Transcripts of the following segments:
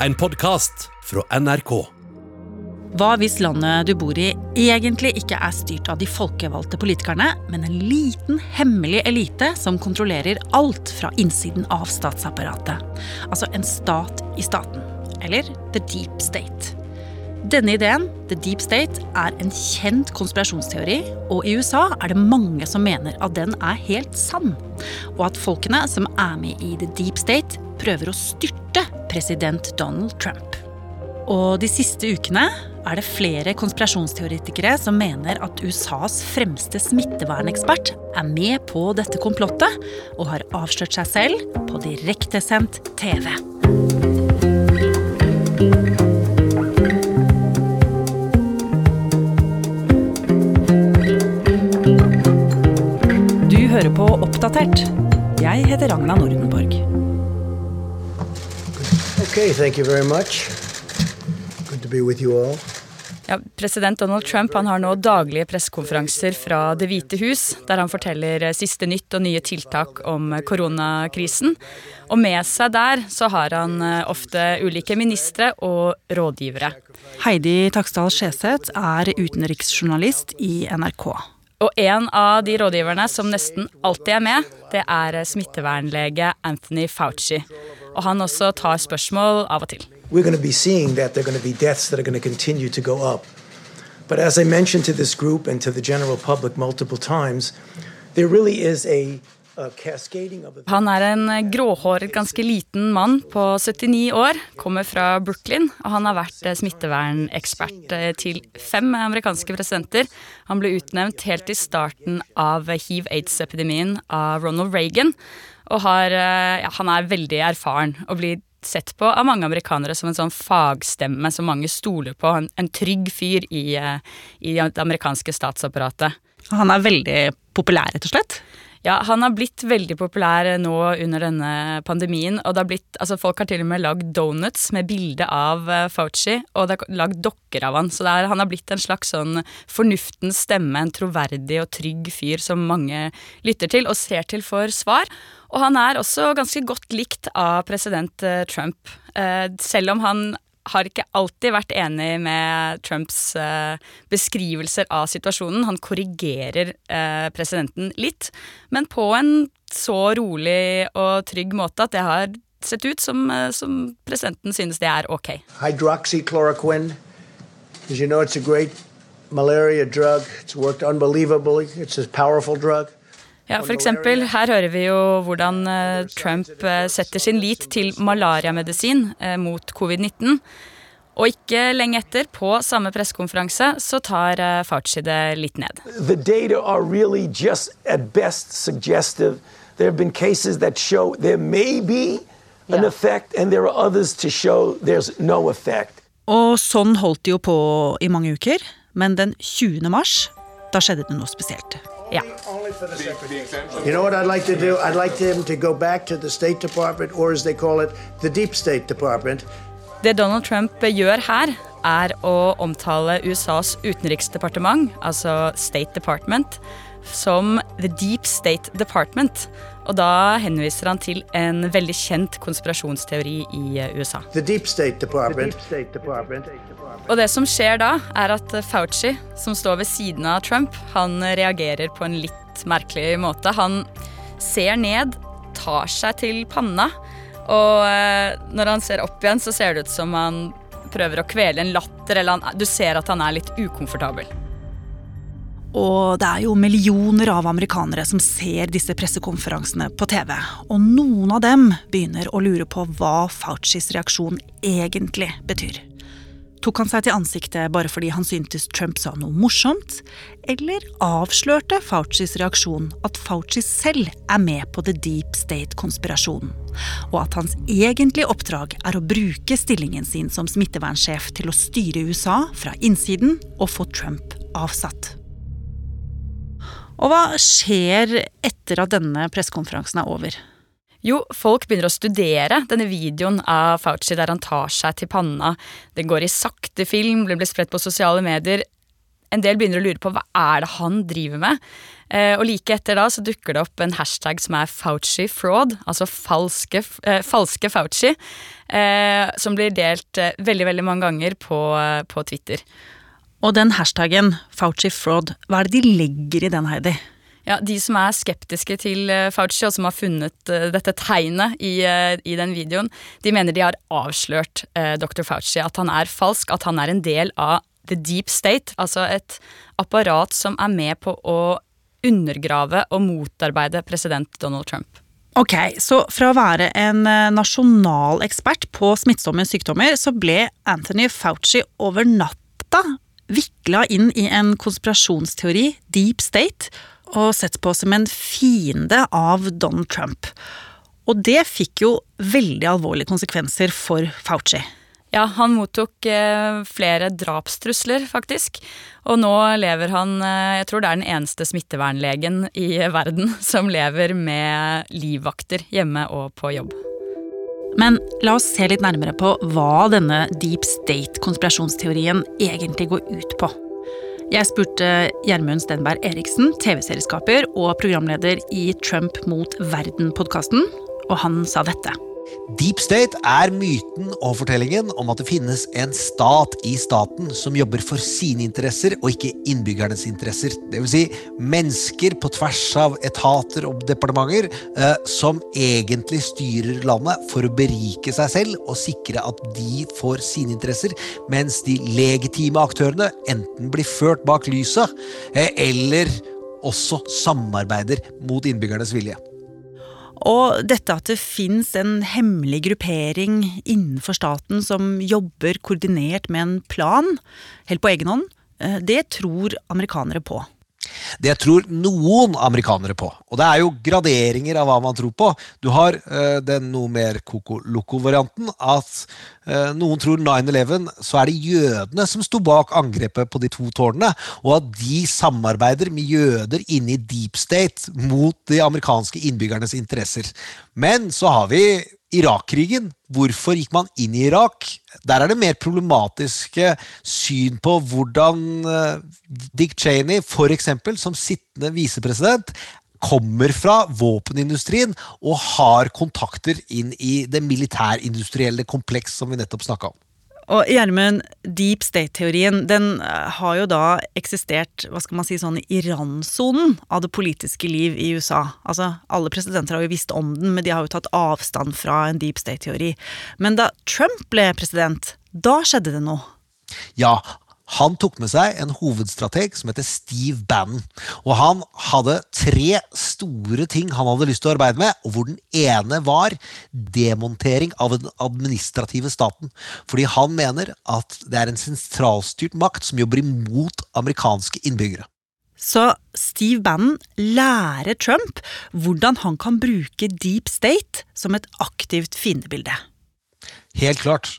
en podkast fra NRK. Hva hvis landet du bor i egentlig ikke er styrt av de folkevalgte politikerne, men en liten, hemmelig elite som kontrollerer alt fra innsiden av statsapparatet? Altså en stat i staten. Eller The Deep State. Denne ideen, The Deep State, er en kjent konspirasjonsteori, og i USA er det mange som mener at den er helt sann. Og at folkene som er med i The Deep State, prøver å styrte president Donald Trump. Og de siste ukene er det flere konspirasjonsteoretikere som mener at USAs fremste smittevernekspert er med på dette komplottet, og har avslørt seg selv på direktesendt TV. Du hører på Oppdatert. Jeg heter Ragna Nordenborg. Okay, thank you very much. Good to be with you all. Ja, president Donald Trump han har nå daglige pressekonferanser fra Det hvite hus, der han forteller siste nytt og nye tiltak om koronakrisen. Og med seg der så har han eh, ofte ulike ministre og rådgivere. Heidi Taksdal Skjeseth er utenriksjournalist i NRK. Og en av de rådgiverne som nesten alltid er med, det er smittevernlege Anthony Fauci. Og han også tar spørsmål av og til. We're going to be seeing that there are going to be deaths that are going to continue to go up. But as I mentioned to this group and to the general public multiple times, there really is a, a cascading of Han er en gråhåret, ganske liten mann på 79 år, kommer fra Brooklyn, og han har vært smittevernekspert til fem amerikanske presidenter. Han ble utnevnt helt i starten av hiv-aids-epidemien av Ronald Reagan, og har, ja, han er veldig erfaren og blir sett på av mange amerikanere som en sånn fagstemme som mange stoler på. En, en trygg fyr i, i det amerikanske statsapparatet. Han er veldig populær, rett og slett? Ja, han har blitt veldig populær nå under denne pandemien. og det har blitt, altså Folk har til og med lagd donuts med bilde av Fauci, og det er lagd dokker av han. Så er, han har blitt en slags sånn fornuftens stemme, en troverdig og trygg fyr som mange lytter til og ser til for svar. Og han er også ganske godt likt av president Trump, selv om han har ikke alltid vært enig med Trumps uh, beskrivelser av situasjonen. Han korrigerer presidenten litt, men på en så rolig og trygg måte at det har sett ut som, som presidenten synes det er ok. Hydroxychloroquine. As you know, it's a great malaria drug. It's worked unbelievably. It's a powerful drug. Ja, for eksempel, Her hører vi jo hvordan Trump setter sin lit til malariamedisin mot covid-19. Og ikke lenge etter, på samme pressekonferanse, så tar Fauci det litt ned. The data are really just at best suggestive. There have been cases that show there may be an yeah. effect, and there are others to show there's no effect. Og sånn holdt det jo på i mange uker, men den 20. mars, da skjedde det noe spesielt. Ja. You know what I'd like to do? I'd like him to go back to the State Department, or as they call it, the Deep State Department. Det Donald Trump gjør her, er å omtale USAs utenriksdepartement, altså State Department, som The Deep State Department. Og da henviser han til en veldig kjent konspirasjonsteori i USA. The Deep State Department. Deep State Department. Og det som skjer da, er at Fauci, som står ved siden av Trump, han reagerer på en litt merkelig måte. Han ser ned, tar seg til panna, og når han ser opp igjen, så ser det ut som han prøver å kvele en latter, eller han, du ser at han er litt ukomfortabel. Og det er jo millioner av amerikanere som ser disse pressekonferansene på TV. Og noen av dem begynner å lure på hva Faucis reaksjon egentlig betyr. Tok han seg til ansiktet bare fordi han syntes Trump sa noe morsomt? Eller avslørte Faucis reaksjon at Fauci selv er med på the deep state-konspirasjonen? Og at hans egentlige oppdrag er å bruke stillingen sin som smittevernsjef til å styre USA fra innsiden og få Trump avsatt? Og hva skjer etter at denne pressekonferansen er over? Jo, folk begynner å studere denne videoen av Fauci der han tar seg til panna. Den går i sakte film, blir spredt på sosiale medier. En del begynner å lure på hva er det han driver med. Eh, og like etter da så dukker det opp en hashtag som er Fauci fraud, altså falske, eh, falske Fauci, eh, som blir delt eh, veldig, veldig mange ganger på, eh, på Twitter. Og den hashtaggen, Fauci fraud, hva er det de legger i den, Heidi? Ja, De som er skeptiske til eh, Fauci, og som har funnet uh, dette tegnet i, uh, i, den videoen, de mener de har avslørt dr. Fauci. At han er falsk, at han er en del av the deep state. Altså et apparat som er med på å undergrave og motarbeide president Donald Trump. Ok, Så fra å være en eh, nasjonal ekspert på smittsomme sykdommer, så ble Anthony Fauci over natta vikla inn i en konspirasjonsteori, deep state, og sett på som en fiende av Donald Trump. Og det fikk jo veldig alvorlige konsekvenser for Fauci. Ja, han mottok eh, flere drapstrusler, faktisk. Og nå lever han eh, Jeg tror det er den eneste smittevernlegen i verden som lever med livvakter hjemme og på jobb. Men la oss se litt nærmere på hva denne deep state-konspirasjonsteorien egentlig går ut på. Jeg spurte Gjermund Stenberg Eriksen, TV-serieskaper og programleder i Trump mot verden-podkasten, og han sa dette. Deep State er myten og fortellingen om at det finnes en stat i staten som jobber for sine interesser og ikke innbyggernes interesser. Vil si mennesker på tvers av etater og departementer eh, som egentlig styrer landet for å berike seg selv og sikre at de får sine interesser, mens de legitime aktørene enten blir ført bak lyset eh, eller også samarbeider mot innbyggernes vilje. Og dette at det fins en hemmelig gruppering innenfor staten som jobber koordinert med en plan, helt på egen hånd, eh, det tror amerikanere på. Det tror noen amerikanere på. Og det er jo graderinger av hva man tror på. Du har uh, den noe mer koko-loko-varianten at noen tror 9-11, så er det jødene som sto bak angrepet på de to tårnene, og at de samarbeider med jøder inne i deep state mot de amerikanske innbyggernes interesser. Men så har vi Irak-krigen. Hvorfor gikk man inn i Irak? Der er det mer problematiske syn på hvordan eh, Dick Cheney, f.eks., som sittende visepresident, kommer fra våpenindustrien og har kontakter inn i det militærindustrielle kompleks som vi nettopp snakka om. Og Gjermund, deep state-teorien den eh, har jo da eksistert hva skal man si, sånn i randsonen av det politiske liv i USA. Altså, Alle presidenter har jo visst om den, men de har jo tatt avstand fra en deep state-teori. Men da Trump ble president, da skjedde det noe. Ja, han tok med seg en hovedstrateg som heter Steve Bannon. Og han hadde tre store ting han hadde lyst til å arbeide med, og hvor den ene var demontering av den administrative staten. Fordi han mener at det er en sentralstyrt makt som jobber imot amerikanske innbyggere. Så Steve Bannon lærer Trump hvordan han kan bruke deep state som et aktivt fiendebilde. Helt klart.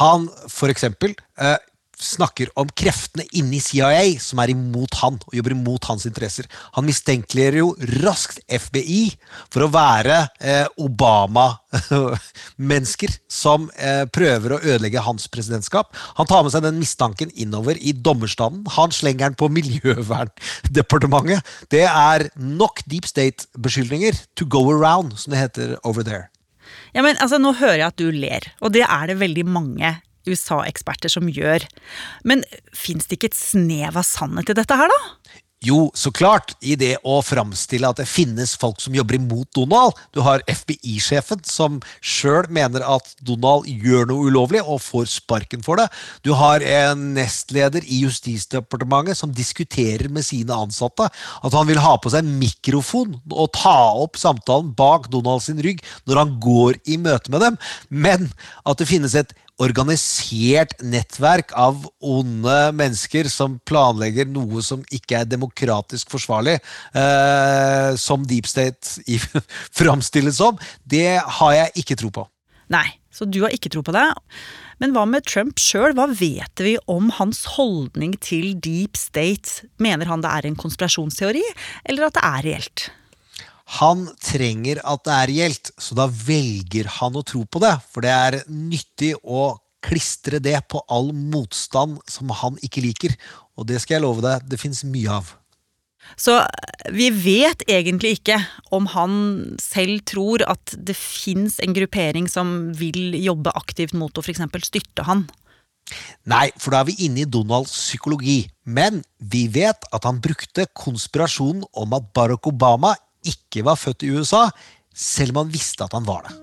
Han, for eksempel, eh, snakker om kreftene inni CIA som er imot han og jobber imot hans interesser. Han mistenkeliggjør jo raskt FBI for å være eh, Obama-mennesker som eh, prøver å ødelegge hans presidentskap. Han tar med seg den mistanken innover i dommerstanden. Han slenger den på Miljøverndepartementet. Det er nok deep state-beskyldninger to go around, som det heter over there. Ja, men altså, Nå hører jeg at du ler, og det er det veldig mange USA-eksperter som gjør. Men fins det ikke et snev av sannhet i dette her, da? Jo, så klart, i det å framstille at det finnes folk som jobber imot Donald. Du har FBI-sjefen som sjøl mener at Donald gjør noe ulovlig og får sparken for det. Du har en nestleder i Justisdepartementet som diskuterer med sine ansatte at han vil ha på seg mikrofon og ta opp samtalen bak Donald sin rygg når han går i møte med dem, men at det finnes et organisert nettverk av onde mennesker som planlegger noe som ikke er demokratisk forsvarlig, eh, som Deep State framstilles som, det har jeg ikke tro på. Nei, så du har ikke tro på det. Men hva med Trump sjøl? Hva vet vi om hans holdning til deep state? Mener han det er en konspirasjonsteori, eller at det er reelt? Han trenger at det er reelt, så da velger han å tro på det. For det er nyttig å klistre det på all motstand som han ikke liker. Og det skal jeg love deg, det fins mye av. Så vi vet egentlig ikke om han selv tror at det fins en gruppering som vil jobbe aktivt mot å f.eks. styrte han. Nei, for da er vi inne i Donalds psykologi. Men vi vet at han brukte konspirasjonen om at Barack Obama ikke var født i USA, selv om han visste at han var det.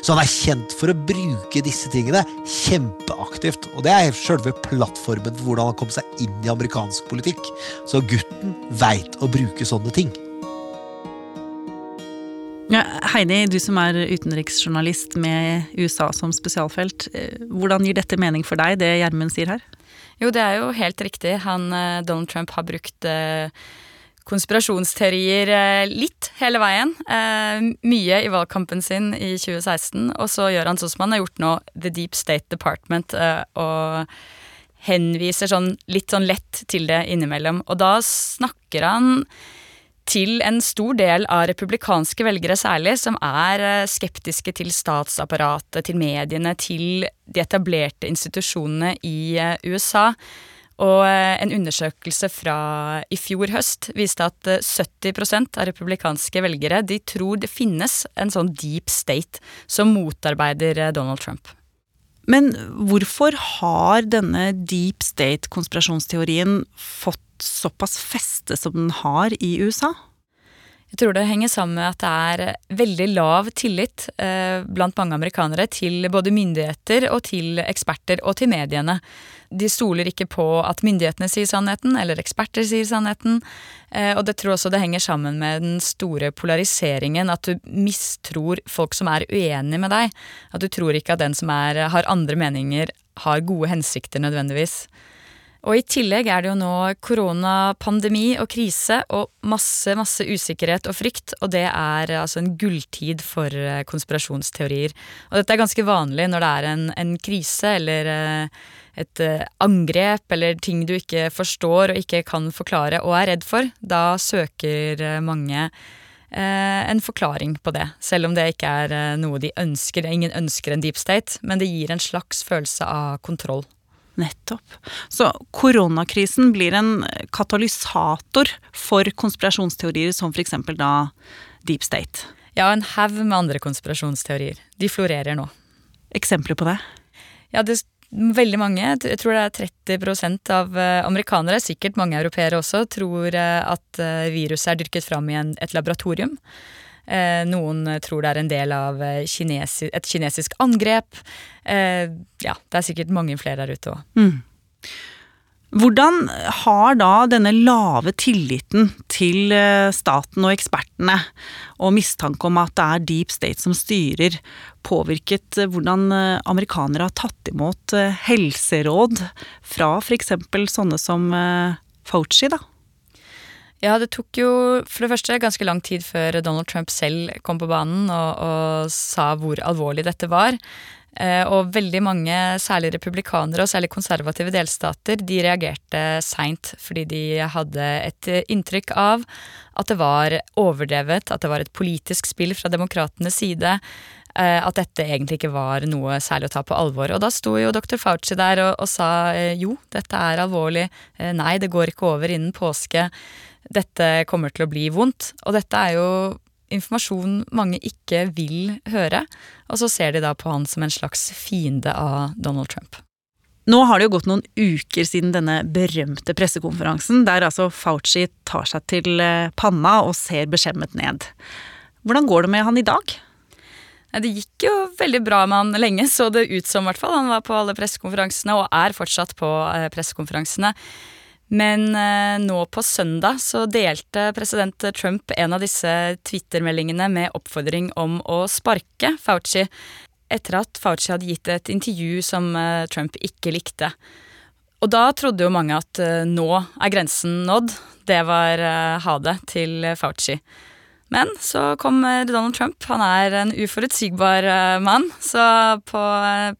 Så han er kjent for å bruke disse tingene kjempeaktivt. Og det er selve plattformen for hvordan han kom seg inn i amerikansk politikk. Så gutten veit å bruke sånne ting. Ja, Heidi, du som er utenriksjournalist med USA som spesialfelt. eh, Hvordan gir dette mening for deg, det Gjermund sier her? Jo, det er jo helt riktig. Han, eh, Donald Trump har brukt eh, konspirasjonsteorier eh, litt hele veien. Eh, mye i valgkampen sin i 2016, og så gjør han sånn som han har gjort nå, The Deep State Department, eh, og henviser sånn litt sånn lett til det innimellom. Og da snakker han til en stor del av republikanske velgere særlig, som er skeptiske til statsapparatet, til mediene, til de etablerte institusjonene i USA. Og eh, en undersøkelse fra i fjor høst viste at eh, 70% av republikanske velgere de tror det finnes en sånn deep state som motarbeider eh, Donald Trump. Men hvorfor har denne deep state-konspirasjonsteorien fått såpass feste som den har i USA? Jeg tror det henger sammen med at det er veldig lav tillit eh, blant mange amerikanere til både myndigheter og til eksperter og til mediene. De stoler ikke på at myndighetene sier sannheten, eller eksperter sier sannheten. Eh, og det tror også det henger sammen med den store polariseringen, at du mistror folk som er uenige med deg. At du tror ikke at den som er, har andre meninger, har gode hensikter nødvendigvis. Og i tillegg er det jo nå koronapandemi og krise og masse, masse usikkerhet og frykt, og det er eh, altså en gulltid for eh, konspirasjonsteorier. Og dette er ganske vanlig når det er en, en krise eller eh, et angrep eller ting du ikke forstår og ikke kan forklare og er redd for. Da søker mange en forklaring på det, selv om det ikke er noe de ønsker. Ingen ønsker en deep state, men det gir en slags følelse av kontroll. Nettopp. Så koronakrisen blir en katalysator for konspirasjonsteorier som f.eks. da deep state. Ja, en haug med andre konspirasjonsteorier. De florerer nå. Eksempler på det? Ja, det Veldig mange, jeg tror det er 30% av amerikanere, sikkert mange europeere også, tror at viruset er dyrket fram i en, et laboratorium. Noen tror det er en del av kinesi et kinesisk angrep. Ja, det er sikkert mange flere der ute òg. Mm. Hvordan har da denne lave tilliten til staten og ekspertene, og mistanke om at det er deep state som styrer, påvirket hvordan amerikanere har tatt imot helseråd fra f.eks. sånne som Fauci, da? Ja, det tok jo for det første ganske lang tid før Donald Trump selv kom på banen og, og sa hvor alvorlig dette var. Eh, og veldig mange, særlig republikanere og særlig konservative delstater, de reagerte seint fordi de hadde et inntrykk av at det var overdrevet, at det var et politisk spill fra demokratenes side. Eh, at dette egentlig ikke var noe særlig å ta på alvor. Og da sto jo dr. Fauci der og, og sa eh, jo, dette er alvorlig, nei, det går ikke over innen påske, dette kommer til å bli vondt. Og dette er jo informasjon mange ikke vil høre, og så ser de da på han som en slags fiende av Donald Trump. Nå har det jo gått noen uker siden denne berømte pressekonferansen, der altså Fauci tar seg til eh, panna og ser beskjemmet ned. Hvordan går det med han i dag? Det gikk jo veldig bra med han lenge, så det ut som, hvert fall. Han var på alle pressekonferansene, og er fortsatt på eh, pressekonferansene. Men eh, nå på søndag så delte president Trump en av disse Twitter-meldingene med oppfordring om å sparke Fauci, etter at Fauci hadde gitt et intervju som eh, Trump ikke likte. Og da trodde jo mange at eh, nå er grensen nådd. Det var ha det til Fauci. Men så kom Donald Trump. Han er en uforutsigbar mann. Så på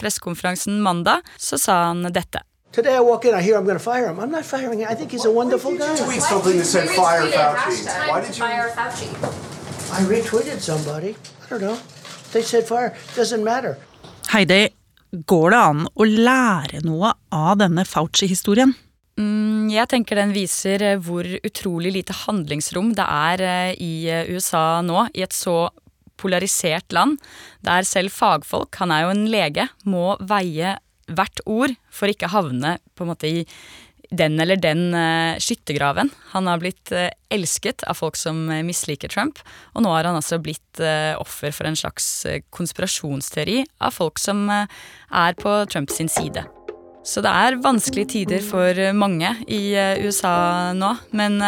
pressekonferansen mandag så sa han dette. Today I walk in, I hear I'm going to fire him. I'm not firing him. I think he's a wonderful guy. tweet something that said fire Fauci. Why did you? Fire Fauci. I retweeted somebody. I don't know. They said fire. Doesn't matter. Heidi, går det an å lære noe av denne Fauci-historien? Mm, Jeg tenker den viser eh, hvor utrolig lite handlingsrom det er eh, i eh, USA nå, i et så polarisert land, der selv fagfolk, han er jo en lege, må veie hvert ord for ikke havne på en måte i den eller den uh, skyttergraven. Han har blitt uh, elsket av folk som uh, misliker Trump, og nå har han altså blitt offer for en slags konspirasjonsteori av folk som er på Trumps side. Så det er vanskelige tider for mange i USA nå, men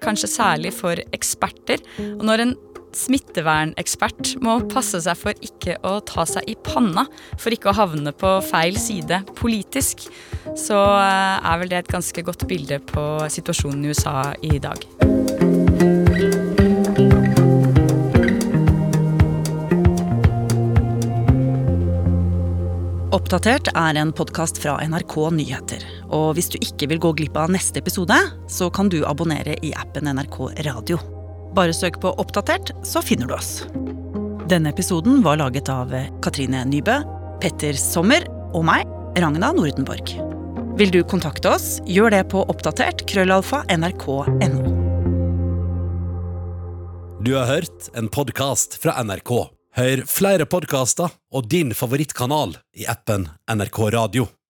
kanskje særlig for eksperter. Og når en smittevernekspert må passe seg for ikke å ta seg i panna, for ikke å havne på feil side politisk, så eh, er vel det et ganske godt bilde på situasjonen i USA i dag. Oppdatert er en podkast fra NRK Nyheter. Og hvis du ikke vil gå glipp av neste episode, så kan du abonnere i appen NRK Radio. Bare søk på Oppdatert, så finner du oss. Denne episoden var laget av Katrine Nybø, Petter Sommer og meg, Ragna Nordenborg. Vil du kontakte oss, gjør det på oppdatert krøllalfa nrk.no. Du har hørt en podkast fra NRK. Hør flere podkaster og din favorittkanal i appen NRK Radio.